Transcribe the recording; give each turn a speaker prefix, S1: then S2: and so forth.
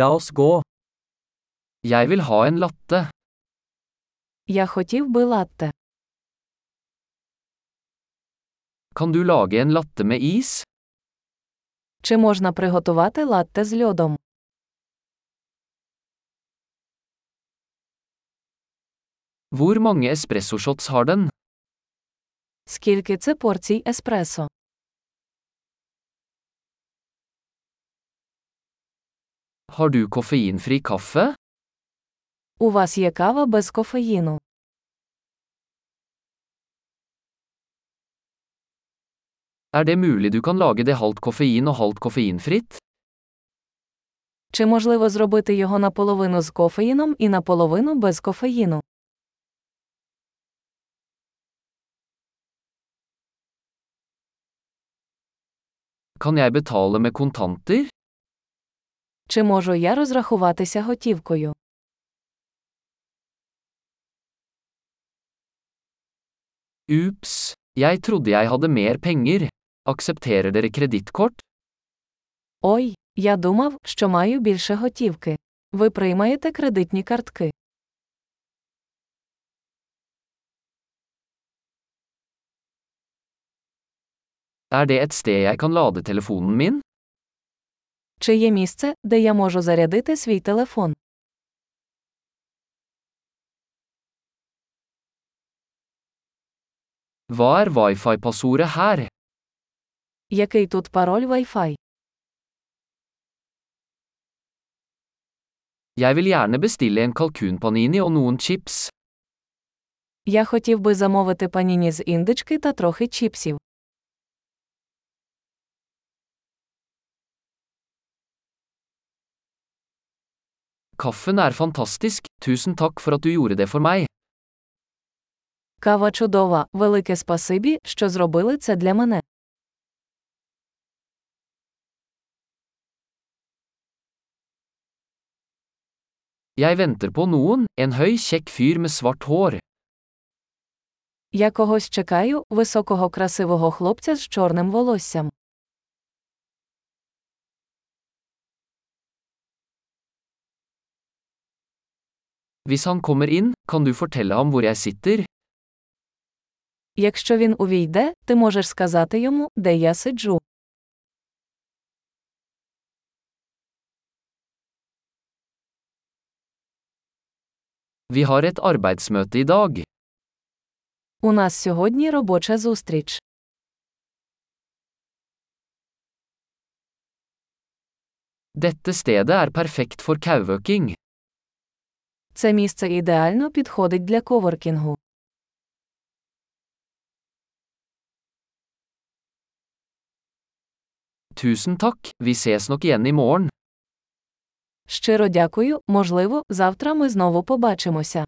S1: La oss gå.
S2: Jeg vil ha en latte.
S3: Я хотів би латте.
S2: Kan du lage en latte med is?
S3: Чи можна приготувати латте з льодом?
S2: Hvor mange espressoshots har den?
S3: Скільки це порцій еспресо?
S2: Har du koffeinfri kaffe?
S3: У вас є кава без кофеїну.
S2: Er det mulig du kan lage det halvt koffein og halvt koffeinfritt?
S3: Чи можливо зробити його наполовину з кофеїном і наполовину без кофеїну?
S2: Kan jeg betale med kontanter?
S3: Чи можу я розрахуватися готівкою?
S2: Ups, jeg trodde jeg hadde mer penger. Aksepterer dere kredittkort?
S3: Ой, я думав, що маю більше готівки. Ви приймаєте кредитні картки.
S2: Er det et sted jeg kan lade telefonen min?
S3: Чи є місце, де я можу зарядити свій телефон?
S2: Hva er wifi-passordet her?
S3: Який тут пароль Wi-Fi?
S2: Jeg vil gjerne bestille en kalkunpanini og noen chips.
S3: Я хотів би замовити паніні з індички та трохи чіпсів.
S2: Kaffen er fantastisk, tusen takk for at du gjorde det for meg.
S3: Кава чудова, велике спасибі, що зробили це для мене.
S2: Jeg venter på noen, en høy, kjekk fyr med svart hår.
S3: Я когось чекаю, високого красивого хлопця з чорним волоссям.
S2: Hvis han kommer inn, kan du fortelle ham hvor jeg sitter?
S3: Якщо він увійде, ти можеш сказати йому, де я сиджу.
S2: Vi har et arbeidsmøte i dag.
S3: У нас сьогодні робоча зустріч.
S2: Dette stedet er perfekt for kauøking.
S3: Це місце ідеально підходить для коворкінгу.
S2: Tusen takk, vi ses nok igjen i morgen.
S3: Щиро дякую, можливо, завтра ми знову побачимося.